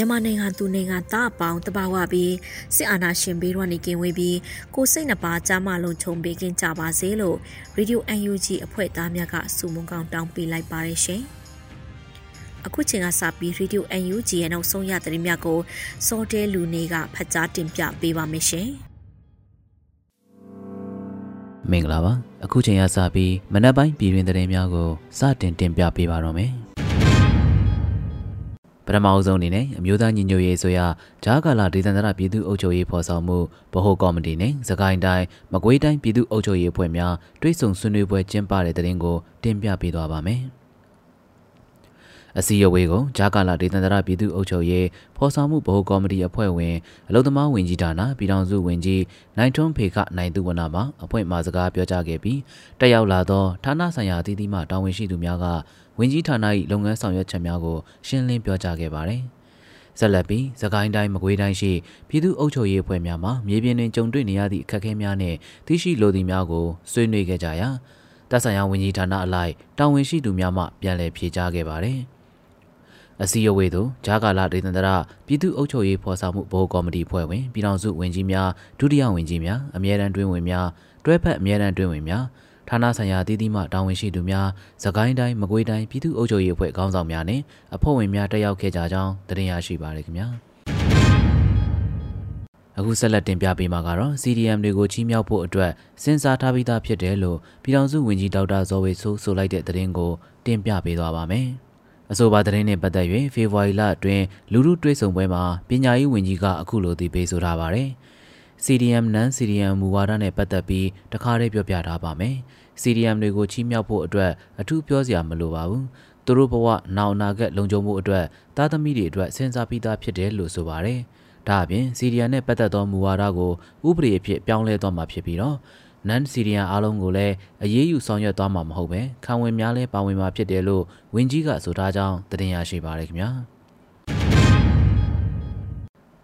မြန်မာနိုင်ငံသူနိုင်ငံသားအပေါင်းတဘာဝပြီးစစ်အာဏာရှင်ဘေးကနေကင်းဝေးပြီးကိုစိတ်နှပါကြားမလုံးခြုံပေးကင်းကြပါစေလို့ Radio UNG အဖွဲ့သားများကစုမုံကောင်းတောင်းပေးလိုက်ပါတယ်ရှင်။အခုချိန်ကစပြီး Radio UNG ရဲ့နောက်ဆုံးရသတင်းများကိုစောတဲလူနေကဖတ်ကြားတင်ပြပေးပါမယ်ရှင်။မင်္ဂလာပါအခုချိန်ကစပြီးမနက်ပိုင်းပြည်တွင်သတင်းများကိုစတင်တင်ပြပေးပါတော့မယ်။ ပထမအဆုံးအနေနဲ့အမျိုးသားညီညွတ်ရေးဆိုရဂျားကာလာဒေသန္တရပြည်သူ့အုပ်ချုပ်ရေးဖော်ဆောင်မှုဗဟိုကော်မတီနဲ့စကိုင်းတိုင်းမကွေးတိုင်းပြည်သူ့အုပ်ချုပ်ရေးအဖွဲ့များတွိတ်ဆုံဆွေးနွေးပွဲကျင်းပတဲ့တဲ့တင်ကိုတင်ပြပေးသွားပါမယ်။အစည်းအဝေးကိုဂျာကာလာဒေသန္တရပြည်သူ့အုပ်ချုပ်ရေးဖော်ဆောင်မှုဗဟိုကော်မတီအဖွဲ့ဝင်အလုံသမားဝင်ကြီးဌာနပြည်ထောင်စုဝင်ကြီးနိုင်ထွန်းဖေခနိုင်သူဝနာမှအဖွဲ့မှစကားပြောကြားခဲ့ပြီးတက်ရောက်လာသောဌာနဆိုင်ရာအသီးသီးမှတာဝန်ရှိသူများက ဝင်ကြီးဌာန၏လုပ်ငန်းဆောင်ရွက်ချက်များကိုရှင်းလင်းပြောကြားခဲ့ပါတယ်။ဆက်လက်ပြီးသခိုင်းတိုင်းမကွေးတိုင်းရှိပြည်သူ့အုပ်ချုပ်ရေးအဖွဲ့များမှမြေပြင်တွင်ကြုံတွေ့နေရသည့်အခက်အခဲများနှင့်သိရှိလိုသည့်များကိုဆွေးနွေးခဲ့ကြရာတပ်ဆိုင်ရာဝန်ကြီးဌာနအလိုက်တာဝန်ရှိသူများမှပြန်လည်ဖြေကြားခဲ့ပါတယ်။အစည်းအဝေးသို့ဂျာကာလာဒေသန္တရပြည်သူ့အုပ်ချုပ်ရေးဖော်ဆောင်မှုဘိုးကော်မတီဖွဲ့ဝင်ပြည်ထောင်စုဝန်ကြီးများဒုတိယဝန်ကြီးများအမြဲတမ်းတွင်းဝင်များတွဲဖက်အမြဲတမ်းတွင်းဝင်များ ဌာနဆိုင်ရာတည်တည်မှတာဝန်ရှိသူများသကိုင်းတိုင်းမကွေးတိုင်းပြည်သူ့အုပ်ချုပ်ရေးအဖွဲ့ခေါင်းဆောင်များနဲ့အဖွဲ့ဝင်များတက်ရောက်ခဲ့ကြကြောင်းတင်ရရှိပါရခင်ဗျာအခုဆက်လက်တင်ပြပေးမှာကတော့ CDM တွေကိုချီးမြှောက်ဖို့အတွက်စဉ်းစားထားပြီးသားဖြစ်တယ်လို့ပြည်ထောင်စုဝန်ကြီးဒေါက်တာဇော်ဝေဆိုးဆိုလိုက်တဲ့သတင်းကိုတင်ပြပေးသွားပါမယ်။အဆိုပါသတင်းနဲ့ပတ်သက်၍ဖေဖော်ဝါရီလအတွင်းလူမှုတွဲဆုံပွဲမှာပညာရေးဝန်ကြီးကအခုလိုသိပေးဆိုထားပါတယ်။ CDM non CDM မူဝါဒနဲ့ပတ်သက်ပြီးတခါတည်းပြောပြထားပါမယ်။ CDM တွေကိုချီးမြှောက်ဖို့အတွက်အထူးပြောစရာမလိုပါဘူး။သူတို့ဘဝနောက်နာကလုံခြုံမှုအတွက်သားသမီးတွေအတွက်စဉ်းစားပြီးသားဖြစ်တယ်လို့ဆိုပါတယ်။ဒါအပြင် CDM နဲ့ပတ်သက်သောမူဝါဒကိုဥပဒေအဖြစ်ပြောင်းလဲသွားမှာဖြစ်ပြီးတော့နန်စီရီယန်အားလုံးကိုလည်းအရေးယူဆောင်ရွက်သွားမှာမဟုတ်ပဲခံဝင်များလဲပါဝင်မှာဖြစ်တယ်လို့ဝင်းကြီးကဆိုထားကြောင်းတင်ရရှိပါရခင်ဗျာ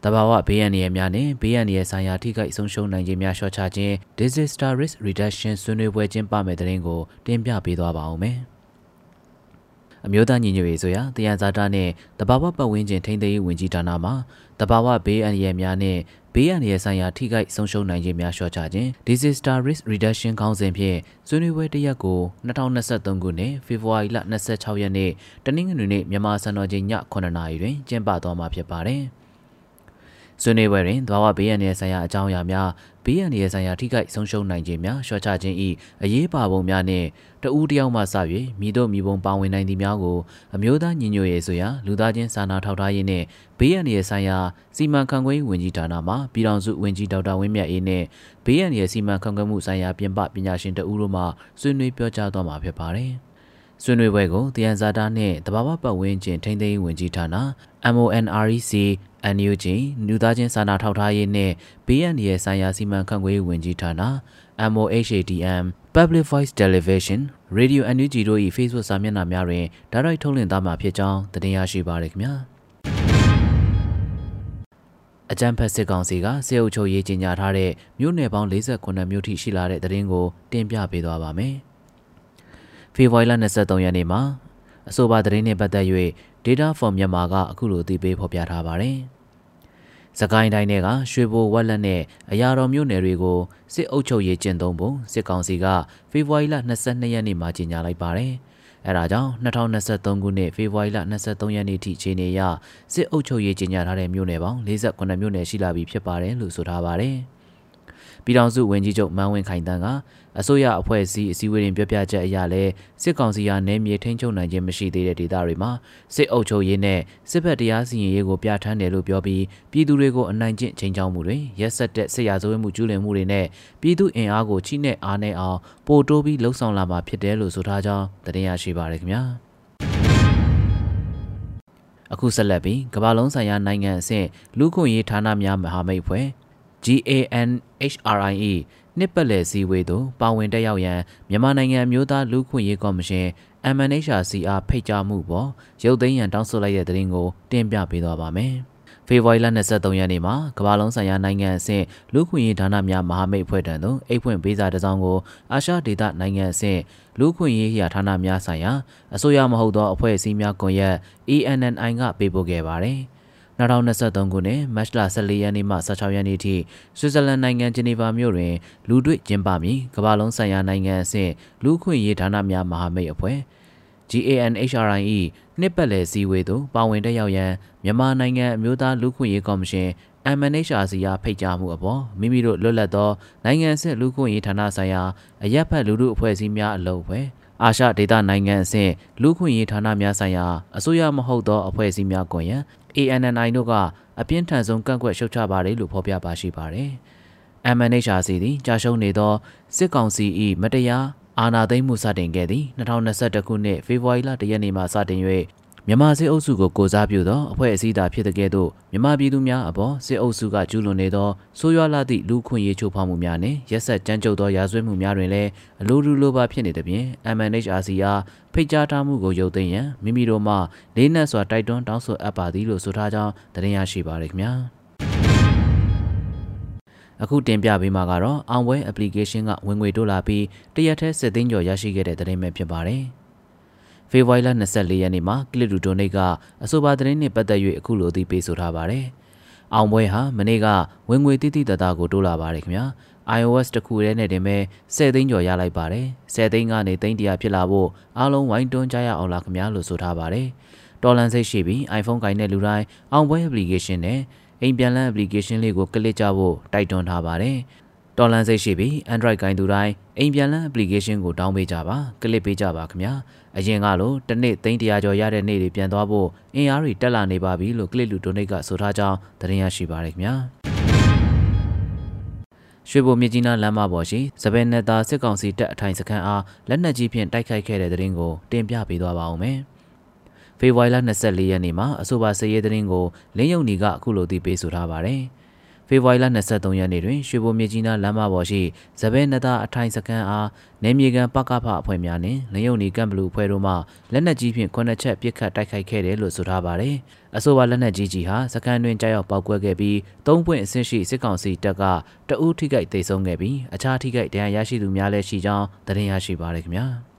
တဘာဝဘေးရန်ရဲ့များနဲ့ဘေးရန်ရဲ့ဆိုင်ရာထိခိုက်ဆုံးရှုံးနိုင်ခြင်းများလျှော့ချခြင်း disaster risk reduction ဆွေးနွေးပွဲကျင်းပမယ့်တဲ့ရင်ကိုတင်ပြပေးသွားပါအောင်မယ်အမျိုးသားညီညွတ်ရေးဆိုရာတယံဇာတာနဲ့တဘာဝပတ်ဝန်းကျင်ထိန်းသိမ်းရေးဝန်ကြီးဌာနမှတဘာဝဘေးအန္တရာယ်များနဲ့ဘေးအန္တရာယ်ဆိုင်ရာထိခိုက်ဆုံးရှုံးနိုင်ခြင်းများလျှော့ချခြင်း Disaster Risk Reduction ခေါင်းစဉ်ဖြင့်ဆွေးနွေးပွဲတစ်ရက်ကို2023ခုနှစ်ဖေဖော်ဝါရီလ26ရက်နေ့တနင်္ဂနွေနေ့မြန်မာစံတော်ချိန်ည9:00နာရီတွင်ကျင်းပသွားမှာဖြစ်ပါတယ်။ ဆွေးနွေးပွဲတွင်သဘာဝဘေးရန်ရဲ့ဆိုင်ရာအကြောင်းအရာများဘေးရန်ရဲ့ဆိုင်ရာထိခိုက်ဆုံးရှုံးနိုင်ခြင်းများရှော့ချခြင်း၏အရေးပါပုံများနှင့်တဦးတယောက်မှစ၍မိတို့မိဘုံပါဝင်နိုင်သည်များကိုအမျိုးသားညီညွတ်ရေးဆိုရာလူသားချင်းစာနာထောက်ထားရေးနှင့်ဘေးရန်ရဲ့ဆိုင်ရာစီမံခန့်ခွဲရေးဝန်ကြီးဌာနမှပြည်ထောင်စုဝန်ကြီးဒေါက်တာဝင်းမြတ်အေးနှင့်ဘေးရန်ရဲ့စီမံခန့်ခွဲမှုဆိုင်ရာပြင်ပပညာရှင်တဦးတို့မှဆွေးနွေးပြောကြားသွားမှာဖြစ်ပါတယ်။ဆွေးနွေးပွဲကိုတယန်ဇာတာနှင့်တဘာဝပတ်ဝန်းကျင်ထိန်းသိမ်းရေးဝန်ကြီးဌာန MONREC NUG လူသားချင်းစာနာထောက်ထားရေးနှင့် BND ရဲ့ဆိုင်ရာစီမံခန့်ခွဲရေးဝန်ကြီးဌာန MOHADM Public Voice Television Radio NUG တို့၏ Facebook စာမျက်နှာများတွင်ဒါရိုက်ထုတ်လွှင့်သားမှာဖြစ်ကြောင်းတင်ရရှိပါရခင်ဗျာအကြံဖက်စစ်ကောင်စီကစေအုပ်ချုပ်ရေးကြီးညာထားတဲ့မြို့နယ်ပေါင်း48မြို့ထိရှိလာတဲ့သတင်းကိုတင်ပြပေးသွားပါမယ်။ဖေဖော်ဝါရီလ23ရက်နေ့မှာအဆိုပါသတင်းနဲ့ပတ်သက်၍ Data for Myanmar ကအခုလိုသိပေးဖော်ပြထားပါတယ်။စကိုင်းတိုင်းကရွှေဘိုဝက်လက်နဲ့အရာတော်မြို့နယ်တွေကိုစစ်အုပ်ချုပ်ရေးကျင့်သုံးဖို့စစ်ကောင်စီကဖေဖော်ဝါရီလ22ရက်နေ့မှာကြေညာလိုက်ပါတယ်။အဲဒါကြောင့်2023ခုနှစ်ဖေဖော်ဝါရီလ23ရက်နေ့ထိခြေနေရစစ်အုပ်ချုပ်ရေးကြီးညာထားတဲ့မြို့နယ်ပေါင်း48မြို့နယ်ရှိလာပြီဖြစ်ပါတယ်လို့ဆိုထားပါတယ်။ပြည်ထောင်စုဝန်ကြီးချုပ်မန်းဝင်းခိုင်တန်းက အစိုးရအဖွဲ့အစည်းအစည်းအဝေးတွင်ပြောပြချက်အရလဲစစ်ကောင်စီဟာနယ်မြေထိန်းချုပ်နိုင်ခြင်းမရှိသေးတဲ့ဒေသတွေမှာစစ်အုပ်ချုပ်ရေးနဲ့စစ်ဘက်တရားစီရင်ရေးကိုပြဋ္ဌာန်းတယ်လို့ပြောပြီးပြည်သူတွေကိုအနိုင်ကျင့်ချိန်ချောင်းမှုတွေရက်ဆက်တဲ့စစ်ရာဇဝတ်မှုကျူးလွန်မှုတွေနဲ့ပြည်သူအင်အားကိုချိနဲ့အားနဲ့အောင်ပိုတိုးပြီးလှုံ့ဆော်လာမှာဖြစ်တယ်လို့ဆိုထားကြောင်းတင်ရရှိပါရခင်ဗျာအခုဆက်လက်ပြီးကမ္ဘာလုံးဆိုင်ရာနိုင်ငံအဆင့်လူခွင့်ရေးဌာနများမဟာမိတ်ဖွဲ့ GANHRIE နှစ်ပတ်လည်စည်းဝေးသို့ပါဝင်တက်ရောက်ရန်မြန်မာနိုင်ငံမျိုးသားလူ့ခွင့်ရေးကော်မရှင် MNHRCR ဖိတ်ကြားမှုပေါ်ရုပ်သိမ်းရန်တောင်းဆိုလိုက်တဲ့သတင်းကိုတင်ပြပေးသွားပါမယ်။ဖေဖော်ဝါရီလ23ရက်နေ့မှာကမ္ဘာလုံးဆိုင်ရာနိုင်ငံအဆင့်လူ့ခွင့်ရေးဌာနများမဟာမိတ်အဖွဲ့ထံသို့အိတ်ဖွင့်ပေးစာတစ်စောင်ကိုအာရှဒေသနိုင်ငံအဆင့်လူ့ခွင့်ရေးရာဌာနများဆိုင်ရာအစိုးရမဟုတ်သောအဖွဲ့အစည်းများကွန်ရက် ENNI ကပေးပို့ခဲ့ပါတယ်။ 2023ခုနှစ်မတ်လ14ရက်နေ့မှ16ရက်နေ့ထိဆွစ်ဇာလန်နိုင်ငံဂျနီဗာမြို့တွင်လူတွေ့ကျင်းပမည်ကမ္ဘာလုံးဆိုင်ရာနိုင်ငံအဆင့်လူ့ခွင့်ရေးဌာနများမဟာမိတ်အဖွဲ့ GANHRIE နှစ်ပတ်လည်စည်းဝေးသို့ပါဝင်တက်ရောက်ရန်မြန်မာနိုင်ငံအမျိုးသားလူ့ခွင့်ရေးကော်မရှင် MNHRC ကဖိတ်ကြားမှုအပေါ်မိမိတို့လွတ်လပ်သောနိုင်ငံအဆင့်လူ့ခွင့်ရေးဌာနဆိုင်ရာအရက်ဖက်လူမှုအဖွဲ့အစည်းများအလုပ်အဖွဲ့ အာရှဒေသနိုင်ငံအဆင့်လူ့ခွင့်ရေးဌာနများဆိုင်ရာအစိုးရမဟုတ်သောအဖွဲ့အစည်းများကွန်ရက် ANNI တို့ကအပြင်းထန်ဆုံးကန့်ကွက်ရှုတ်ချပါတယ်လို့ဖော်ပြပါရှိပါတယ်။ MNHRC သည်ကြာရှုံးနေသောစစ်ကောင်စီ၏မတရားအာဏာသိမ်းမှုစတင်ခဲ့သည့်2021ခုနှစ်ဖေဖော်ဝါရီလ1ရက်နေ့မှစတင်၍ မြန်မာစစ်အုပ်စုကိုကိုစားပြုသောအဖွဲ့အစည်းသာဖြစ်တဲ့ကဲ့သို့မြန်မာပြည်သူများအပေါ်စစ်အုပ်စုကကျူးလွန်နေသောဆိုးရွားလာသည့်လူခွင့်ရေးချိုးဖောက်မှုများနှင့်ရက်ဆက်ကြမ်းကြုတ်သောရာဇဝတ်မှုများတွင်လည်းအလိုတူလိုပါဖြစ်နေသဖြင့် MNHRC အားဖိတ်ကြားထားမှုကိုရုပ်သိမ်းရန်မိမိတို့မှလေးနက်စွာတိုက်တွန်းတောင်းဆိုအပ်ပါသည်လို့ဆိုထားကြောင်းတင်ရရှိပါရခင်ဗျာအခုတင်ပြပေးမှာကတော့အောင်ပွဲ application ကဝင်ငွေတိုးလာပြီးတရက်ထဲစစ်သိန်းကျော်ရရှိခဲ့တဲ့သတင်းပဲဖြစ်ပါတယ်။ ဖေဖော်ဝါရီလ24ရက်နေ့မှာကလစ်ဒူဒိုနိတ်ကအဆိုပါသတင်းနဲ့ပတ်သက်၍အခုလိုသိပေးဆိုထားပါတယ်။အောင်ပွဲဟာမနေ့ကဝင်ငွေတိတိတသားကိုတိုးလာပါတယ်ခင်ဗျာ။ iOS တခုတည်းနဲ့တင်မဲ့10သိန်းကျော်ရလိုက်ပါတယ်။10သိန်းကနေသိန်း100ဖြစ်လာဖို့အားလုံးဝိုင်းတွန်းကြရအောင်လားခင်ဗျာလို့ဆိုထားပါတယ်။တော်လန်စိတ်ရှိပြီး iPhone ကိုင်တဲ့လူတိုင်းအောင်ပွဲ application နဲ့အိမ်ပြန်လန်း application လေးကိုကလစ်ကြဖို့တိုက်တွန်းထားပါတယ်။ တော်လန်စိတ်ရှိပြီး Android ကိုင်သူတိုင်းအိမ်ပြန်လန်း application ကိုတောင်းပေးကြပါကလစ်ပေးကြပါခင်ဗျာအရင်ကလိုတစ်နေ့သိန်းတရာကျော်ရတဲ့နေ့တွေပြန်သွားဖို့အင်အားတွေတက်လာနေပါပြီလို့ကလစ်လူဒိုနိတ်ကဆိုထားကြောင်းသတင်းရရှိပါရခင်ဗျာရွှေဘိုမြကြီးနားလမ်းမပေါ်ရှိစပယ်နယ်တာစစ်ကောင်စီတပ်အထိုင်စခန်းအားလက်နက်ကြီးဖြင့်တိုက်ခိုက်ခဲ့တဲ့တဲ့ရင်ကိုတင်ပြပေးသွားပါဦးမယ်ဖေဖော်ဝါရီလ24ရက်နေ့မှာအဆိုပါစည်ရေးတဲ့ရင်ကိုလင်းယုံနီကအခုလိုသိပေးဆိုထားပါတယ်။ ဖေဖော်ဝါရီလ23ရက်နေ့တွင်ရွှေဘိုမြေကြီးနားလမ်းမပေါ်ရှိဇပဲနတာအထိုင်စခန်းအားနေမြေကန်ပကဖအဖွဲ့များနှင့်လယုံနီကမ်ဘလူအဖွဲ့တို့မှလက်နက်ကြီးဖြင့်ခုနှစ်ချက်ပစ်ခတ်တိုက်ခိုက်ခဲ့တယ်လို့ဆိုထားပါတယ်။အဆိုပါလက်နက်ကြီးကြီးဟာစခန်းတွင်ကြားရောက်ပောက်ကွဲခဲ့ပြီးသုံးပွင့်အဆင့်ရှိစစ်ကောင်စီတပ်ကတအူးထိခိုက်ဒေဆုံးခဲ့ပြီးအခြားထိခိုက်ဒဏ်ရာရရှိသူများလည်းရှိကြောင်းသတင်းရရှိပါရခင်ဗျာ။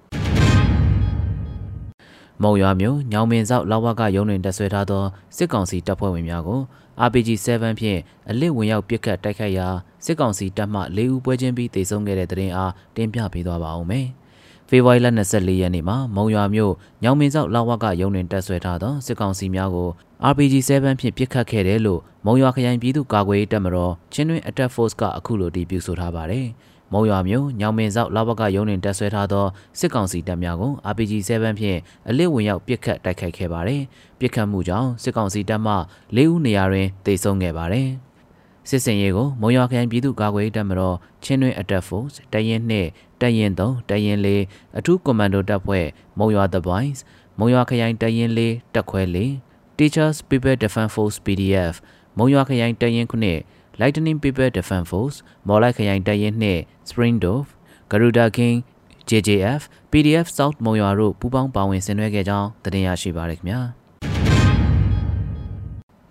မုံရွာမြို့ညောင်မင်ဆောက်လောက်ဝကရုံးတွင်တက်ဆွဲထားသောစစ်ကောင်စီတပ်ဖွဲ့ဝင်များကို RPG 7ဖြင့်အလစ်ဝင်ရောက်ပစ်ခတ်တိုက်ခိုက်ရာစစ်ကောင်စီတပ်မှ၄ဦးပွဲချင်းပြီးတိုက်ဆုံခဲ့တဲ့တဲ့ရင်အားတင်ပြပေးသွားပါဦးမယ်။ဖေဖော်ဝါရီလ24ရက်နေ့မှာမုံရွာမြို့ညောင်မင်ဆောက်လောက်ဝကရုံးတွင်တက်ဆွဲထားသောစစ်ကောင်စီများကို RPG 7ဖြင့်ပစ်ခတ်ခဲ့တယ်လို့မုံရွာခရိုင်ပြည်သူ့ကာကွယ်ရေးတပ်မတော်ချင်းတွင် Attack Force ကအခုလိုတည်ပြုဆိုထားပါတယ်။ မုံရွာမြို့ညောင်မင်ဆောက်လဘကရုံးတွင်တက်ဆွဲထားသောစစ်ကောင်စီတပ်များကို RPG 7 ဖြင့်အလစ်ဝင်ရောက်ပစ်ခတ်တိုက်ခိုက်ခဲ့ပါတယ်။ပစ်ခတ်မှုကြောင့်စစ်ကောင်စီတပ်မှ၄ဦးနေရာတွင်တိုက်ဆုံခဲ့ပါတယ်။စစ်စင်ရေးကိုမုံရွာခရိုင်ပြည်သူ့ကာကွယ်ရေးတပ်မတော်ချင်းတွင် Attack Force တရင်နှင့်တရင်3တရင်4အထူးကွန်မန်ဒိုတပ်ဖွဲ့မုံရွာ The Boys မုံရွာခရိုင်တရင်4တပ်ခွဲ4 Teachers People Defense Force PDF မုံရွာခရိုင်တရင်9 Lightning People Defense Force မော်လိုက်ခရိုင်တပ်ရင်းနှင့် Springdorf Garuda King JJF PDF South မုံရွာတို့ပူးပေါင်းပါဝင်ဆင်နွှဲခဲ့ကြောင်းသတင်းရရှိပါရခင်ဗျာ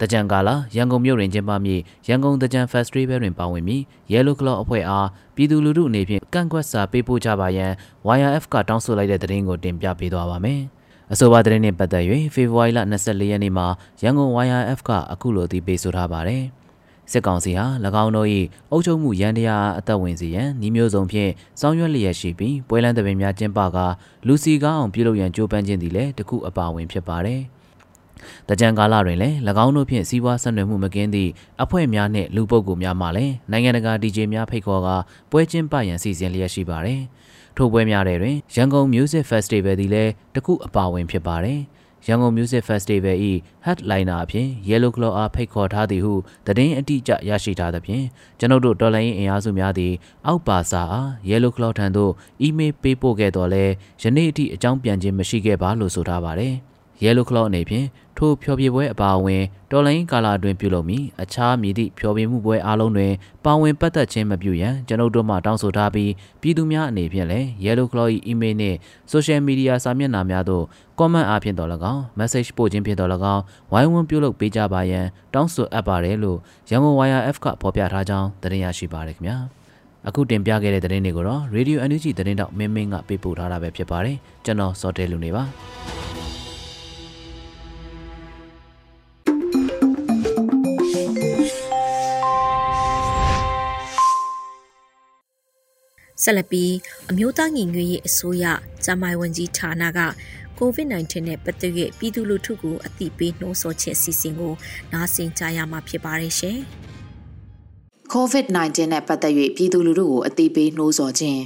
တကြံကာလာရန်ကုန်မြို့တွင်ကျင်းပမည့်ရန်ကုန်တကြံ Festival တွင်ပါဝင်မည့် Yellow Claw အဖွဲ့အားပြည်သူလူထုအနေဖြင့်ကန့်ကွက်စာပေးပို့ကြပါရန် YRF ကတောင်းဆိုလိုက်တဲ့သတင်းကိုတင်ပြပေးသွားပါမယ်။အဆိုပါသတင်းနှင့်ပတ်သက်၍ဖေဖော်ဝါရီလ24ရက်နေ့မှာရန်ကုန် YRF ကအခုလိုအသိပေးဆိုထားပါတယ်။ စစ်ကောင်စီဟာ၎င်းတို့၏အုပ်ချုပ်မှုရန်တရားအသက်ဝင်စေရန်ဤမျိုးစုံဖြင့်စောင်းရွက်လျက်ရှိပြီးပွဲလန်းသဘင်များကျင်းပကာလူစီကားအောင်ပြုလုပ်ရန်ကြိုးပမ်းခြင်းသည်လည်းတခုအပါဝင်ဖြစ်ပါတယ်။တကြံကာလတွင်လည်း၎င်းတို့ဖြင့်စီးပွားဆက်နွယ်မှုမကင်းသည့်အဖွဲ့များနှင့်လူပုဂ္ဂိုလ်များမှလည်းနိုင်ငံတကာ DJ များဖိတ်ခေါ်ကာပွဲကျင်းပရန်စီစဉ်လျက်ရှိပါတယ်။ထိုပွဲများတဲ့တွင်ရန်ကုန် Music Festival သည်လည်းတခုအပါဝင်ဖြစ်ပါတယ်။ ရန်ကုန် Music Festival ၏ headliner အဖြစ် Yellow Claw အားဖိတ်ခေါ်ထားသည်ဟုသတင်းအတိအကျရရှိထားသဖြင့်ကျွန်ုပ်တို့တော်လိုင်းအင်အားစုများသည်အောက်ပါစာအား Yellow Claw ထံသို့အီးမေးလ်ပေးပို့ခဲ့တော်လဲယနေ့အထိအကြောင်းပြန်ခြင်းမရှိခဲ့ပါလို့ဆိုထားပါတယ်။ Yellow Claw အနေဖြင့်ထိုဖျော်ဖြေပွဲအပါအဝင်တော်လိုင်းကာလာအတွင်းပြုလုပ်မည်အခြားမည်သည့်ဖျော်ဖြေမှုပွဲအားလုံးတွင်ပါဝင်ပတ်သက်ခြင်းမပြုရန်ကျွန်ုပ်တို့မှတောင်းဆိုထားပြီးပြည်သူများအနေဖြင့်လည်း Yellow Claw ၏အီးမေးလ်နှင့် social media စာမျက်နှာများသို့ comment အားဖြင့်တော်၎င်း message ပို့ခြင်းဖြင့်တော်၎င်းဝိုင်းဝန်းပြုလုပ်ပေးကြပါရန်တောင်းဆိုအပ်ပါတယ်လို့ရန်ကုန် YRF ကဖော်ပြထားကြောင်းသတင်းရရှိပါရခင်ဗျာအခုတင်ပြခဲ့တဲ့သတင်းတွေကိုတော့ Radio NUG သတင်းတောက်မင်းမင်းကပေးပို့ထားတာပဲဖြစ်ပါတယ်ကျွန်တော်စောတဲလူနေပါ ဆက်လက်ပြီးအမျိုးသားညီညွတ်ရေးအစိုးရကျန်းမာရေးဝန်ကြီးဌာနက COVID-19 နဲ့ပတ်သက်၍ပြည်သူလူထုကိုအသိပေးနှိုးဆော်ခြင်းအစီအစဉ်ကိုနားဆင်ကြရမှာဖြစ်ပါတယ်ရှင်။ COVID-19 နဲ့ပတ်သက်၍ပြည်သူလူထုကိုအသိပေးနှိုးဆော်ခြင်း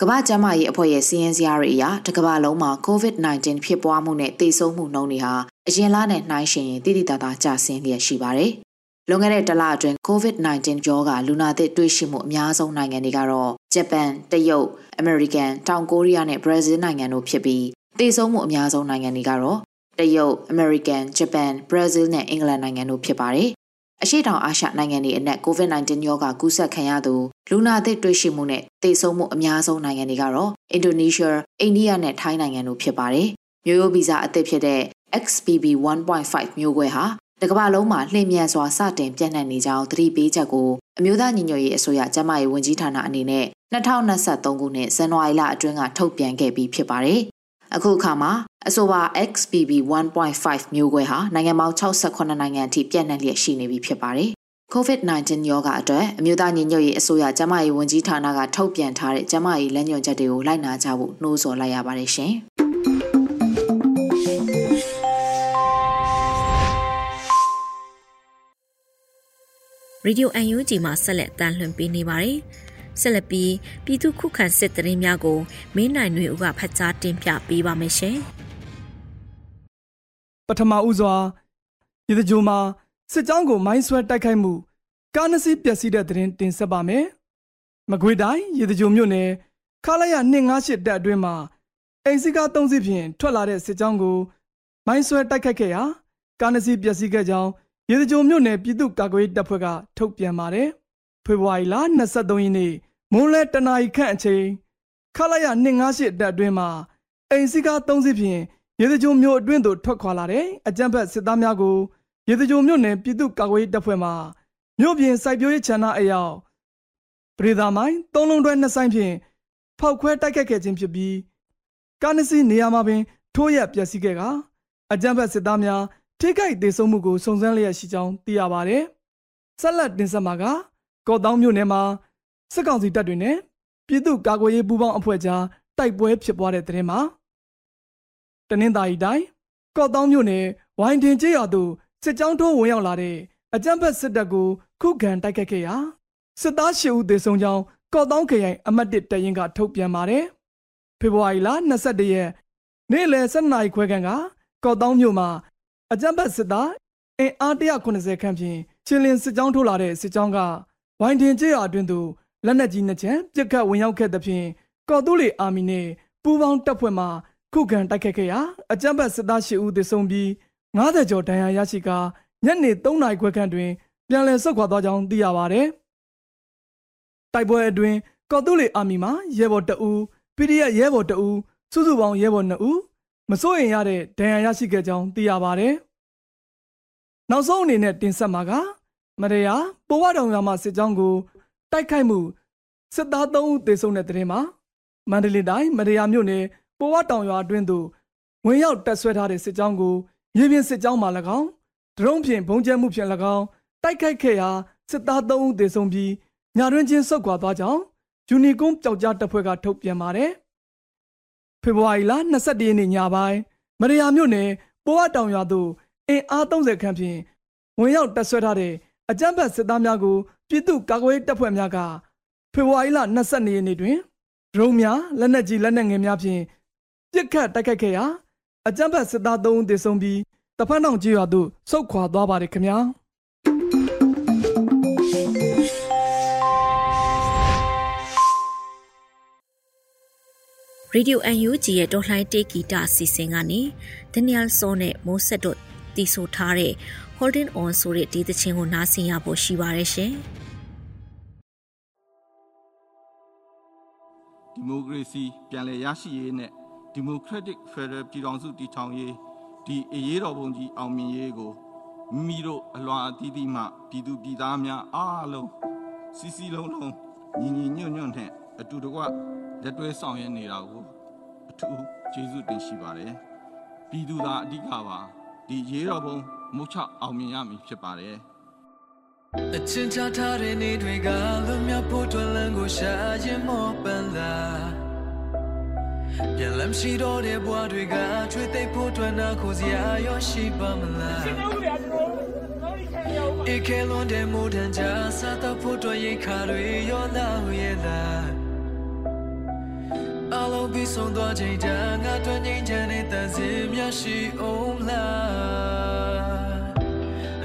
ကမ္ဘာ့ကျန်းမာရေးအဖွဲ့ရဲ့စီးရင်စရာတွေအရတကမ္ဘာလုံးမှာ COVID-19 ဖြစ်ပွားမှုနဲ့သေဆုံးမှုနှုန်းတွေဟာအရင်လနဲ့နှိုင်းယှဉ်ရင်တိတိတသားကျဆင်းလျက်ရှိပါတယ်။ လွန်ခဲ့တဲ့တစ်လအတွင်း COVID-19 ရောဂါလူနာသစ်တွေ့ရှိမှုအများဆုံးနိုင်ငံတွေကတော့ဂျပန်၊တရုတ်၊အမေရိကန်၊တောင်ကိုရီးယားနဲ့ဘရာဇီးနိုင်ငံတို့ဖြစ်ပြီးသေဆုံးမှုအများဆုံးနိုင်ငံတွေကတော့တရုတ်၊အမေရိကန်၊ဂျပန်၊ဘရာဇီးနဲ့အင်္ဂလန်နိုင်ငံတို့ဖြစ်ပါတယ်။အရှိတောင်အာရှနိုင်ငံတွေအနက် COVID-19 ရောဂါကူးစက်ခံရသူလူနာသစ်တွေ့ရှိမှုနဲ့သေဆုံးမှုအများဆုံးနိုင်ငံတွေကတော့အင်ဒိုနီးရှား၊အိန္ဒိယနဲ့ထိုင်းနိုင်ငံတို့ဖြစ်ပါတယ်။မျိုးရိုးဗီဇအသစ်ဖြစ်တဲ့ XBB 1.5မျိုးကွဲဟာ တကမ္ဘာလုံးမှာလှည့်မြန်စွာစတင်ပြန့်နှံ့နေကြောင်းသတိပေးချက်ကိုအမျိုးသားညီညွတ်ရေးအစိုးရကျန်းမာရေးဝန်ကြီးဌာနအနေနဲ့2023ခုနှစ်ဇန်နဝါရီလအတွင်းကထုတ်ပြန်ခဲ့ပြီးဖြစ်ပါတယ်။အခုအခါမှာအဆိုပါ XBB 1.5မျိုးကွဲဟာနိုင်ငံပေါင်း68နိုင်ငံအထိပြန့်နှံ့လျက်ရှိနေပြီဖြစ်ပါတယ်။ COVID-19 ရောဂါအတွက်အမျိုးသားညီညွတ်ရေးအစိုးရကျန်းမာရေးဝန်ကြီးဌာနကထုတ်ပြန်ထားတဲ့ကျန်းမာရေးလမ်းညွှန်ချက်တွေကိုလိုက်နာကြဖို့နှိုးဆော်လိုက်ရပါတယ်ရှင်။ Radio UNG မှာဆက်လက်တန်လှန်ပေးနေပါတယ်။ဆက်လက်ပြီးပြည်သူခုခံစစ်တရင်များကိုမင်းနိုင်တွေဦးကဖတ်ကြားတင်ပြပေးပါမယ်ရှင်။ပထမဦးစွာဒီတကြိုမှာစစ်ကြောင်းကိုမိုင်းဆွဲတိုက်ခိုက်မှုကားနစီပျက်စီးတဲ့တရင်တင်ဆက်ပါမယ်။မကွေတိုင်းရေတကြိုမြို့နယ်ခလာရ258တပ်အတွင်းမှာအိမ်စီကား3စီးဖြင့်ထွက်လာတဲ့စစ်ကြောင်းကိုမိုင်းဆွဲတိုက်ခိုက်ခဲ့ရာကားနစီပျက်စီးခဲ့ကြောင်း ရေစကြိုမြို့နယ်ပြည်သူ့ကာကွယ်ရေးတပ်ဖွဲ့ကထုတ်ပြန်ပါတယ်။ဖေဖော်ဝါရီလ23ရက်နေ့မွန်းလဲတနာရီခန့်အချိန်ခလာရ258တပ်အတွင်းမှာအိမ်စီကား3စီးဖြင့်ရေစကြိုမြို့အတွင်းသို့ထွက်ခွာလာတဲ့အကြမ်းဖက်စစ်သားများကိုရေစကြိုမြို့နယ်ပြည်သူ့ကာကွယ်ရေးတပ်ဖွဲ့မှမြို့ပြင်စိုက်ပျိုးရေးခြံနာအရောက်ပရိသာမိုင်းသုံးလုံးတွဲနှစ်ဆိုင်ဖြင့်ဖောက်ခွဲတိုက်ခတ်ခဲ့ခြင်းဖြစ်ပြီးကာနစီနေရာမှာပင်ထိုးရက်ပျက်စီးခဲ့ကအကြမ်းဖက်စစ်သားများ ထိခိုက်ဒေဆုံးမှုကိုစုံစမ်းလျက်ရှိကြောင်းသိရပါဗျ။ဆက်လက်တင်ဆက်မှာကကော့တောင်းမြို့နယ်မှာစစ်ကောင်စီတပ်တွေနဲ့ပြည်သူ့ကာကွယ်ရေးပူးပေါင်းအဖွဲ့ကြားတိုက်ပွဲဖြစ်ပွားတဲ့တဲ့တင်မှာတနင်္သာရီတိုင်းကော့တောင်းမြို့နယ်ဝိုင်းတင်ကျေးရွာသို့စစ်ကြောင်းထိုးဝင်ရောက်လာတဲ့အကြမ်းဖက်စစ်တပ်ကိုခုခံတိုက်ခတ်ခဲ့ရာစစ်သား၈ဦးသေဆုံးကြောင်းကော့တောင်းခရိုင်အမှတ်၁တရင်ကထုတ်ပြန်ပါတယ်။ဖေဖော်ဝါရီလ22ရက်နေ့လယ်7နာရီခွဲခန့်ကကော့တောင်းမြို့မှာ အကြမ်းဖက်စစ်သားအင်အား190ခန့်ဖြင့်ချင်းလင်းစစ်ကြောင်းထိုးလာတဲ့စစ်ကြောင်းကဝိုင်းတင်ကျေးရွာအတွင်းသို့လက်နက်ကြီးနှစ်ချမ်းပစ်ခတ်ဝင်ရောက်ခဲ့သဖြင့်ကော်တူးလီအာမီနဲ့ပူးပေါင်းတပ်ဖွဲ့မှခုခံတိုက်ခတ်ခဲ့ရာအကြမ်းဖက်စစ်သား၈ဦးသေဆုံးပြီး90ကျော်ဒဏ်ရာရရှိကာညနေ3နာရီခွဲခန့်တွင်ပြန်လည်ဆုတ်ခွာသွားကြောင်းသိရပါဗျ။တိုက်ပွဲအတွင်းကော်တူးလီအာမီမှရဲဘော်တအူ PDF ရဲဘော်တအူစုစုပေါင်းရဲဘော်2ဦး မစိုးရင်ရတဲ့ဒဏ်ရာရရှိခဲ့ကြောင်းသိရပါတယ်။နောက်ဆုံးအနေနဲ့တင်ဆက်မှာကမရယာပိုဝတောင်ရွာမှာစစ်ကြောင်းကို တိုက်ခိုက်မှုစစ်သား3ဦးသေဆုံးတဲ့တဲ့မှာမန္တလေးတိုင်းမရယာမြို့နယ်ပိုဝတောင်ရွာအတွင်းသို့ဝင်ရောက်တက်ဆွဲထားတဲ့စစ်ကြောင်းကိုမြေပြင်စစ်ကြောင်းမှ၎င်းဒရုန်းဖြင့်ဘုံကျဲမှုဖြင့်၎င်းတတိုက်ခိုက်ခဲ့ရာစစ်သား3ဦးသေဆုံးပြီးညာတွင်ချင်းဆုတ်ခွာသွားကြောင်းယူနီကွန်ပျောက်ကြားတပ်ဖွဲ့ကထုတ်ပြန်ပါတယ်။ ဖေဖော်ဝါရီလ22ရက်နေ့ညပိုင်းမရယာမြို့နယ်ပိုးအတောင်ရွာသို့အင်အား30ခန့်ဖြင့်ဝင်ရောက်တပ်ဆွဲထားတဲ့အကြမ်းဖက်စစ်သားများကိုပြည်သူ့ကာကွယ်တပ်ဖွဲ့များကဖေဖော်ဝါရီလ22ရက်နေ့တွင်ဒရုန်းများလက်နက်ကြီးလက်နက်ငယ်များဖြင့်ပစ်ခတ်တိုက်ခိုက်ခဲ့ရာအကြမ်းဖက်စစ်သား3ဦးသေဆုံးပြီးတဖက်တောင်ကြီးရွာသို့ဆုတ်ခွာသွားပါတယ်ခင်ဗျာ။ Radio UNG ရဲ့တော်လှန်တေးဂီတအစီအစဉ်ကနေ Daniel So နဲ့မိုးဆက်တို့တီးဆိုထားတဲ့ Holding On ဆိုတဲ့ဒီသချင်းကိုနားဆင်ရဖို့ရှိပါတယ်ရှင်။ဒီမိုကရေစီပြန်လည်ရရှိရေးနဲ့ Democratic Federal ပြည်ထောင်စုတည်ထောင်ရေးဒီအရေးတော်ပုံကြီးအောင်မြင်ရေးကိုမိမိတို့အလွန်အသီးသီးမှပြည်သူပြည်သားများအားလုံးစီစီလုံးလုံးညီညီညွတ်ညွတ်နဲ့ အတူတကွလက်တွဲဆောင်ရွက်နေတာကိုအထူးကျေးဇူးတင်ရှိပါတယ်ပြည်သူသားအဓိကပါဒီရေးတော်ပုံမုတ်ချအောင်မြင်ရမည်ဖြစ်ပါတယ်အချင်းချထားတဲ့နေတွေကလွန်မြောက်ဖို့တွင်လန်းကိုရှာရင်မောပန်းလာပြန်လမ်းရှိတော့တဲ့ဘဝတွေကချွေသိပ်ဖို့တွင်နာကိုစရာရောရှိပါမလားဧကလွန်တဲ့မိုးတန်ကြစားတော့ဖို့တွင်ရိတ်ခါတွေရောလာရဲ့လားအလုံး ပြီးဆုံးသွားချိန်တန်ငါတွင်ငိမ့်ချမ်းတဲ့တန်စင်များရှိအောင်လား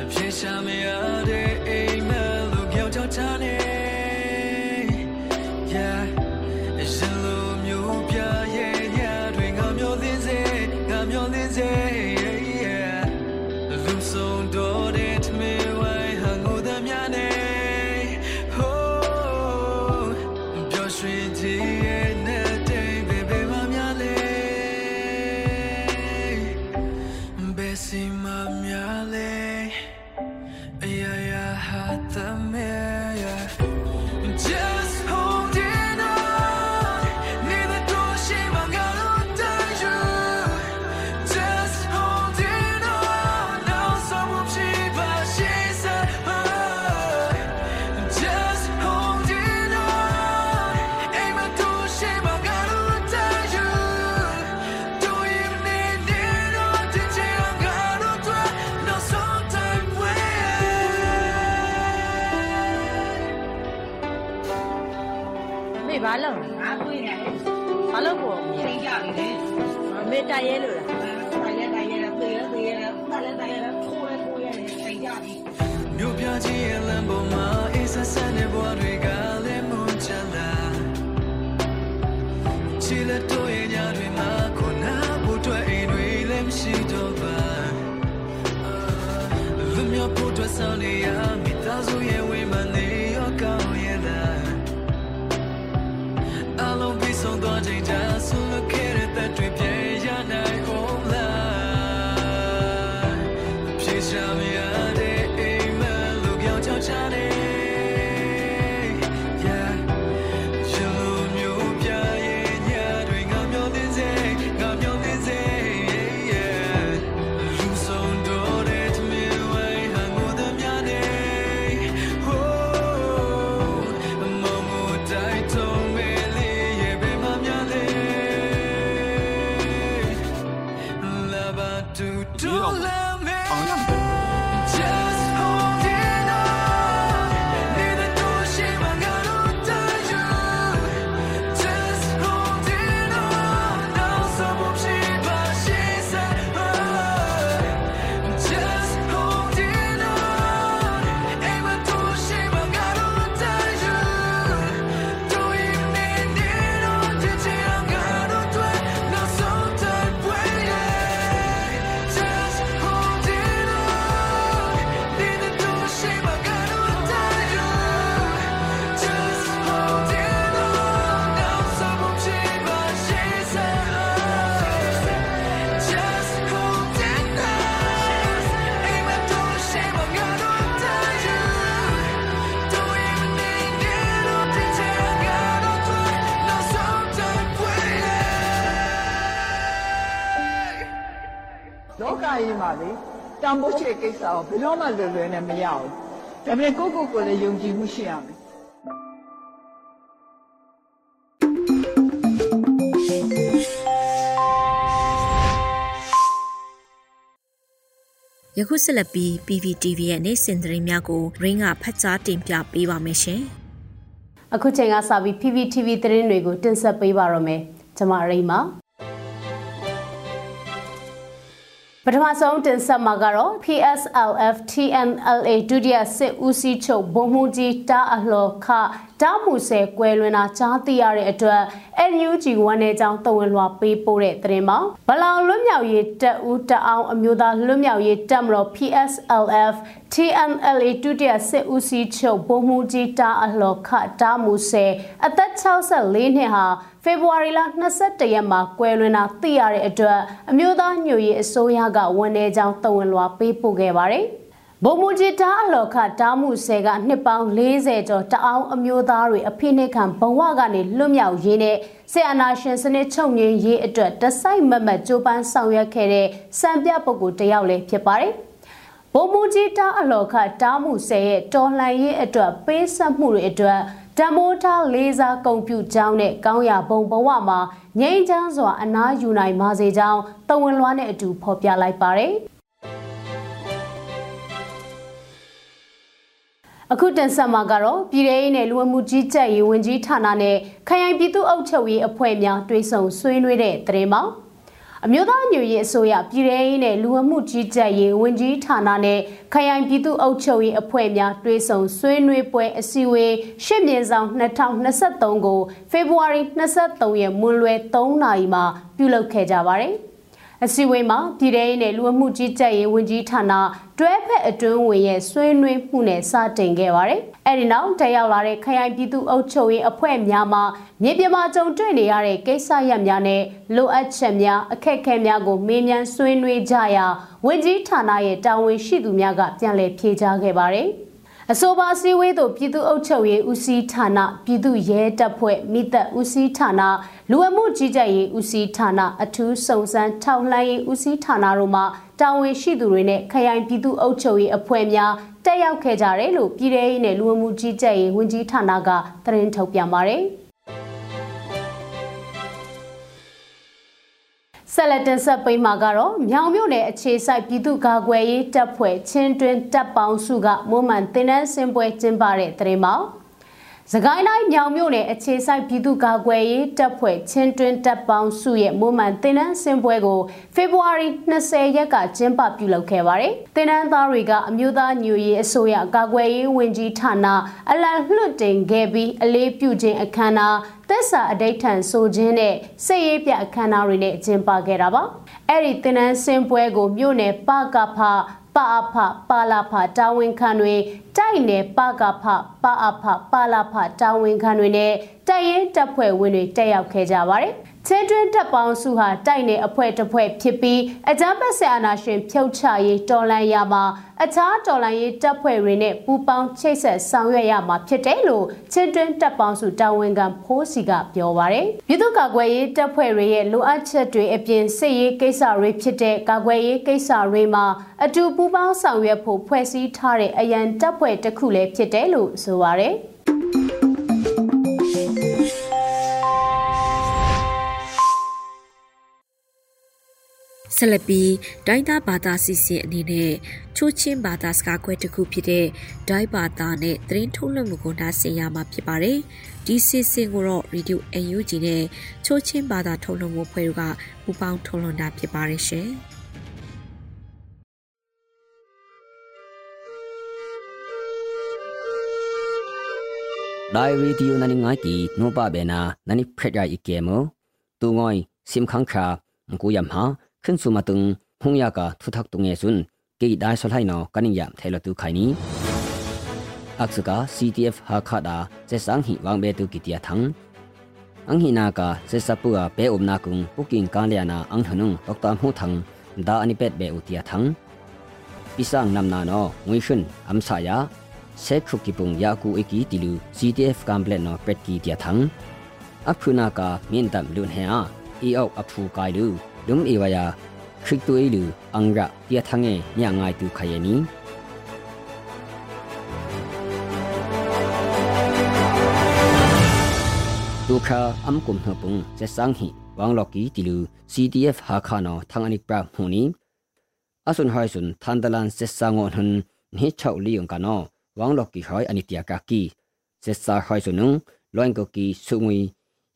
အပြေရှာမရတဲ့အိမ်မက်လို့ကြောက်ကြောက်ချနေ ကြီးရဲ့လမ်းပေါ်မှာအေးဆက်ဆက်တဲ့ဘဝ 你知道我放成啥样 လောကကြီးမှာလေတန်ဖိုးချေကိစ္စကိုဘယ်တော့မှလွယ်လွယ်နဲ့မရဘူးဒါပေမဲ့ကိုယ့်ကိုယ်ကိုယ်လည်းယုံကြည်မှုရှိရမယ်ယခုဆက်လက်ပြီး PPTV ရဲ့နေ့စဉ်သတင်းများကိုရင်းကဖတ်ကြားတင်ပြပေးပါမယ်ရှင်။အခုချိန်ကစပြီး PPTV သတင်းတွေကိုတင်ဆက်ပေးပါရမယ်ကျွန်မရိမ့်ပါ ပထမဆုံးတင်ဆက်မှာကတော့ PSLF TNLA ဒုတိယစစ်ဦးစီးချုပ်ဗိုလ်မှူးကြီးတာအလှခ တာမှုဆဲကွယ်လွင်တာကြားသိရတဲ့အတွက် NUG ဝန်နေကြောင်းတဝန်လွှာပေးပို့တဲ့သတင်းမှာဗလောင်လွတ်မြောက်ရေးတပ်ဦးတအောင်အမျိုးသားလွတ်မြောက်ရေးတပ်မတော် PSLF TNLA ဒုတိယစစ်ဦးစီးချုပ်ဗိုလ်မှူးကြီးတာအလှခတာမှုဆဲအသက်64နှစ်ဟာဖေဖော်ဝါရီလ22ရက်မှာကွယ်လွန်တာသိရတဲ့အတွက်အမျိုးသားညွရေးအစိုးရကဝန်내ကြောင်းတဝန်လွှာပေးပို့ခဲ့ပါတယ်။ ဗိုလ်မှူးကြီးတားအလော်ခတားမှုဆဲကနှစ်ပေါင်း40ကျော်တအောင်အမျိုးသားတွေအဖိနှိတ်ခံဘဝကနေလွတ်မြောက်ရေးနဲ့ဆီအနာရှင်စနစ်ချုပ်ငြိမ်းရေးအတွက်တစိုက်မတ်မတ်ကြိုးပမ်းဆောင်ရွက်ခဲ့တဲ့စံပြပုဂ္ဂိုလ်တစ်ယောက်လည်းဖြစ်ပါတယ်။ဗိုလ်မှူးကြီးတားအလော်ခတားမှုဆဲရဲ့တော်လှန်ရေးအတွက်ပေးဆက်မှုတွေအတွက်တမိုးထားလေးစားကုန်ပြုကြောင်းနဲ့ကောင်းရဘုံဘဝမှာငြိမ်းချမ်းစွာအနားယူနိုင်ပါစေကြောင်းတဝန်လွှားနဲ့အတူဖော်ပြလိုက်ပါတယ်။ အခုတင်ဆက်မှာကတော့ပြည်ထောင်ရေးနဲ့လူဝမှုကြီးကြပ်ရေးဝန်ကြီးဌာနနဲ့ခရိုင်ပြည်သူ့အုပ်ချုပ်ရေးအဖွဲ့များတွဲဆုံဆွေးနွေးတဲ့သတင်းမှာအမျိုးသားညွရေးအစိုးရပြည်ထောင်ရေးနဲ့လူဝမှုကြီးကြပ်ရေးဝန်ကြီးဌာနနဲ့ခရိုင်ပြည်သူ့အုပ်ချုပ်ရေးအဖွဲ့များတွဲဆုံဆွေးနွေးပွဲအစည်းအဝေးရှစ်မြင်ဆောင်2023ကိုဖေဖော်ဝါရီ23ရက်မွန်းလွဲ3နာရီမှာပြုလုပ်ခဲ့ကြပါတယ်။ အစည်းအဝေးမှာပြည်ထောင်ရေးနဲ့လူဝမှုကြီးကြပ်ရေးဝန်ကြီးဌာနတွဲဖက်အတွင်းဝင်ရဲ့ဆွေးနွေးမှုနဲ့စတင်ခဲ့ပါတယ်။အဲဒီနောက်တက်ရောက်လာတဲ့ခရိုင်ပြည်သူ့အုပ်ချုပ်ရေးအဖွဲ့များမှမြေပြင်မှာကြုံတွေ့နေရတဲ့ကိစ္စရပ်များနဲ့လိုအပ်ချက်များအခက်အခဲများကိုမေးမြန်းဆွေးနွေးကြရာဝန်ကြီးဌာနရဲ့တာဝန်ရှိသူများကပြန်လည်ဖြေကြားခဲ့ပါတယ်။ အဆိုပါစည်းဝေးသို့ပြည်သူ့အုပ်ချုပ်ရေးဦးစီးဌာနပြည်သူ့ရဲတပ်ဖွဲ့မိသက်ဦးစီးဌာနလူဝမှုကြီးကြပ်ရေးဦးစီးဌာနအထူးစုံစမ်းထောက်လှမ်းရေးဦးစီးဌာနတို့မှတာဝန်ရှိသူတွေနဲ့ခရိုင်ပြည်သူ့အုပ်ချုပ်ရေးအဖွဲ့များတက်ရောက်ခဲ့ကြတယ်လို့ပြည်ထောင်ရေးနဲ့လူဝမှုကြီးကြပ်ရေးဝန်ကြီးဌာနကသတင်းထုတ်ပြန်ပါတယ်။ ဆက်လက်တင်ဆက်ပေးမှာကတော့မြောင်မြို့နယ်အခြေစိုက်ပြည်သူ့ကာကွယ်ရေးတပ်ဖွဲ့ချင်းတွင်တပ်ပေါင်းစုကမွမ်းမံတင်နန်းစင်ပွဲကျင်းပတဲ့တရင်မှာ စကိုင်းတိုင်းမြောင်မြို့နယ်အခြေစိုက်ပြည်သူ့ကာကွယ်ရေးတပ်ဖွဲ့ချင်းတွင်တပ်ပေါင်းစုရဲ့မွမ်းမံတင်နန်းစင်ပွဲကိုဖေဖော်ဝါရီ20ရက်ကကျင်းပပြုလုပ်ခဲ့ပါတယ်။တင်နန်းသားတွေကအမျိုးသားညွရေးအစိုးရကာကွယ်ရေးဝန်ကြီးဌာနအလံလွှတ်တင်ခဲ့ပြီးအလေးပြုခြင်းအခမ်းအနားသက်စာအဋိဌံဆိုခြင်းနဲ့စိတ်ရေးပြအခမ်းအနားတွေနဲ့ကျင်းပခဲ့တာပါအဲ့ဒီတင်နန်းစင်ပွဲကိုမြို့နယ်ပကဖ ပါအဖပါလာဖတာဝန်ခံတွေတိုက်နယ်ပကဖပါအဖပါလာဖတာဝန်ခံတွေနဲ့တိုက်ရင်တပ်ဖွဲ့ဝင်တွေတက်ရောက်ခဲ့ကြပါတယ် ချင်းတွင်းတပ်ပေါင်းစုဟာတိုက်နယ်အဖွဲ့တစ်ဖွဲ့ဖြစ်ပြီးအကြမ်းဖက်ဆရာနာရှင်ဖြုတ်ချရေးတော်လှန်ရမှာအခြားတော်လှန်ရေးတပ်ဖွဲ့တွေနဲ့ပူးပေါင်းချိတ်ဆက်ဆောင်ရွက်ရမှာဖြစ်တယ်လို့ချင်းတွင်းတပ်ပေါင်းစုတာဝန်ခံဖိုးစီကပြောပါတယ်။ပြည်သူ့ကာကွယ်ရေးတပ်ဖွဲ့တွေရဲ့လိုအပ်ချက်တွေအပြင်စစ်ရေးကိစ္စတွေဖြစ်တဲ့ကာကွယ်ရေးကိစ္စတွေမှာအတူပူးပေါင်းဆောင်ရွက်ဖို့ဖွဲ့စည်းထားတဲ့အရန်တပ်ဖွဲ့တစ်ခုလည်းဖြစ်တယ်လို့ဆိုပါတယ်။ ဆက်လက်ပြီးဒိုင်းသားဘာသာစီစဉ်အနေနဲ့ချိုးချင်းဘာသာစကားခွဲတစ်ခုဖြစ်တဲ့ဒိုင်းဘာသာနဲ့သတင်းထုတ်လွှင့်မှုကိုနားဆင်ရမှာဖြစ်ပါတယ်။ဒီစီစဉ်ကိုတော့ Radio UNG နဲ့ချိုးချင်းဘာသာထုတ်လွှင့်မှုဖွဲ့ကပူးပေါင်းထုတ်လွှင့်တာဖြစ်ပါတယ်ရှင်။ dai video nani ngai ki no pa be na nani phet ya ikemo tu ngoi sim khang kha ku yam ha khun su ma tung hung ya ka thu thak tung e sun ke dai so lai no kaning yam thelo tu khai ni aksuka ctf ha kha da se sang hi wang be tu ki tia thang ang hi na ka se sapu a pe um na kung puking ka le na ang thanung tok tam hu thang da ani pet be u tia thang pisang nam na no ngui shun am sa ya เซคุกิปุงยากูเอกีติลู CTF กัมเบลนอเป็ดกีเตียทังอัพุนากามีนตัมลุนเฮอาอีออกอพูกายลู ลุมเอวายาคริกตัวเอลูอังระเตียทังเงยางไงตูขยนี้ดูคาอัมกุมหปุงจะสังหิวังลอกีติลู CDF หาคานอทางอนิกปราหนี้อาสุนหอยสุนทันตลันเซสางอนหันนิชาวลียงกานอวังลอกีหอยอนิตยากากีเซสาหอยสุนุงลอยกกีสุงวย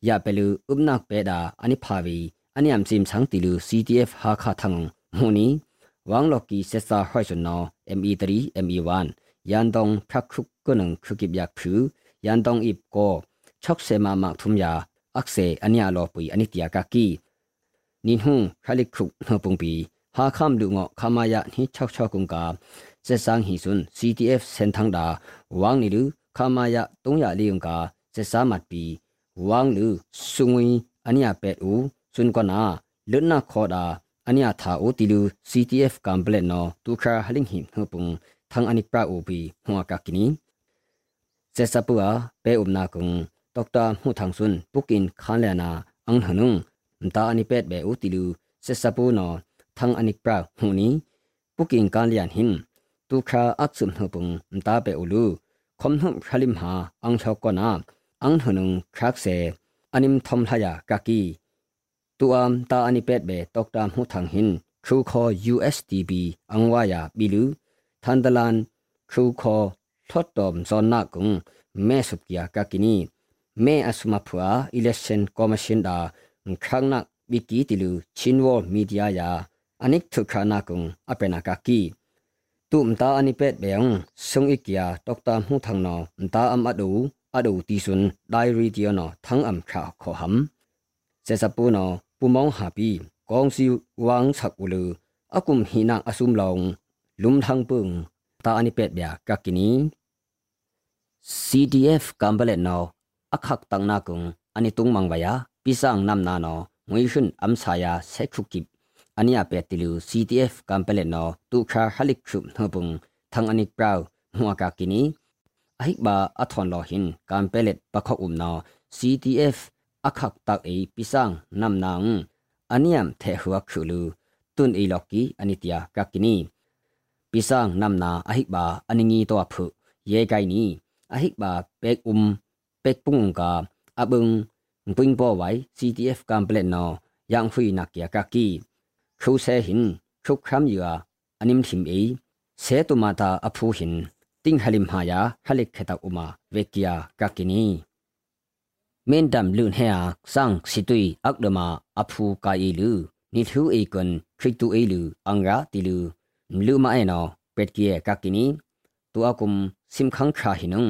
ยาเปลูอุบนักเปดาอนิพาวี ani am sim sang tilu CDF ha kha thang huni wang loki se sa hai sun no ME3 ME1 yan dong phak khuk ko nang khukip yak phu yan dong ip ko chok se ma mak thum ya akse ania lo pui anitia ka ki nin hu khalik khuk no pung pi ha kham lu ngo khamaya ni chok chok kung ka se sang hi sun CTF sen thang da wang ni lu khamaya tong ya liung ka se sa mat pi wang lu sungwi ania pet u sun ko na lun na kho da ania tha u ti lu CTF complet no tu kha haling hi hu pung thang anik pra u pi huwa ka kini se sa pu a pe um na kung ดรมูทางซุนปุกินคานเลนาอังหนุงมตาอันิเป็ดเบอุติลูเซซาปูนอทังอันิกปราหูนี้ปุกินการเลียนหินตูคราอักซุมหปุงมตาเบอุลูคมหุมคลิมหาอังชอกกนาอังหนุงครักเซอันิมทอมทายากากี tu am ta ani pet be tok tam hu thang hin khu kho USDB angwaya bilu thandalan khu kho thot tom zonna kung me sup kya ka kini me asuma phua election commission da khang nak biki tilu chinwo media ya anik thu khana kung apena ka ki tu mta ani pet beang sung ikya tok tam hu thang no mta am adu adu ti sun diary ti no thang am kha kho ham se sapu no ตัวอัมตาอันิเป็ดเบดรมูทางหินครูคอ USDB อังวายาบิลูทันดลันครูคอทดตอมซอนนากุงแม่สุกยากากินี me asuma phua election commission da khangnak biki tilu chinwo media ya anik thukhana kung apena ka ki tum ta ani pet beang sung ikya tokta mu thang no ta am adu adu ti sun diary ti no thang am kha kho ham se sa pu no pu mong ha pi kong si wang chak ulu akum hinang asum long lum thang pung ta ani pet bya ka kini CDF Kambalet now akhak tangna kung ani tung mangwaya pisang namna no ngwishun amsaya sekhukip ania petilu CTF kampele no tu kha halik khup nopung thang anik praw huwa ka kini ahik ba athon lo hin kampelet pakho um no CTF akhak tak e pisang namnang aniam the huwa khulu tun e loki anitia ka kini pisang namna ahik ba aningi to aphu ye kai ni ahik ba pek um pek pung ka abung pung po wai CTF complet no yang hui nak ya ka ki khu se hin khu kham ya anim thim e se tu mata aphu hin ting halim ha ya halik kheta uma vekia ka kini men dam lun he a sang situi akdama မင်းဒမ်လွန်ဟဲဆန်းစီတွီအက်ဒမအဖူကာအီလူနိသူအေကွန်ခရစ်တူအေလူအင်္ဂါတီလူမလူမအေနောပက်ကီယကကီနီတူအကုမ်စင်ခန်းခါဟိနုံ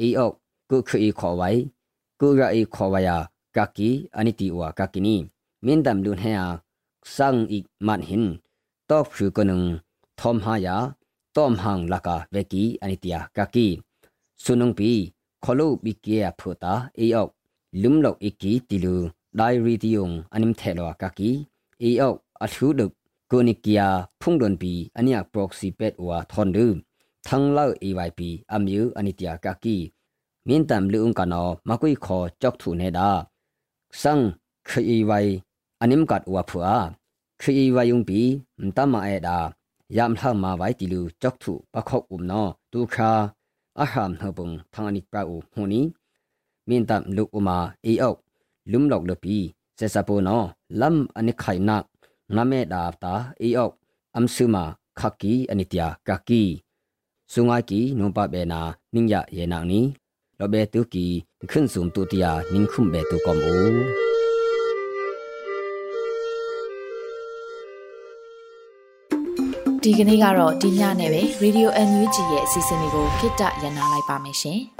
အေအော့ကုခရီခေါ်ဝိုင်ကုရာအေခေါ်ဝါယာကကီအနိတီဝါကကီနီမင်းဒမ်လွန်ဟဲဆန်းအိမန်ဟင်တော့ဖြူကနုံသောမဟာယာတော့မဟန်လကာဝက်ကီအနိတီယာကကီဆုနုံပီခလုဘီကီယဖူတာအေအော့ ลุมลอกอีกีติลูไดรีติยงอันิมเทลวากากีเอออกอัทูดึกกูนิกียาพุ่งดนปีอันยากโปรกซีเป็ดวาทอนดืมทั้งเล่าเอไวปีอามิวอันิตยากากีมินตามลือุงกันอมากุยขอจอกถูเนดาสังคอีไวอันนิมกัดอวผัวคอีไวยุงปีมตามาเอดายามทางมาไว้ติลูจอกถูปะขอกอุมนอตูคาอาหามเฮบุงทางอนิกปราอูหูนี้ မင်းတပ်လူဥမာအေအောက်လုံလောက်လပီစေစပိုနောလမ်အနိခိုင်နတ်နမေဒါတာအေအောက်အမ်ဆူမာခကီအနိတယာကကီဆုငါကီနုပဘေနာနင်းယယေနာနီလောဘေတုကီခွန်းစုံတူတယာနင်းခုမ်ဘေတုကောမူဒီကနေ့ကတော့ဒီညနဲ့ပဲ Radio NUG ရဲ့အစီအစဉ်လေးကိုခਿੱတရနာလိုက်ပါမယ်ရှင်။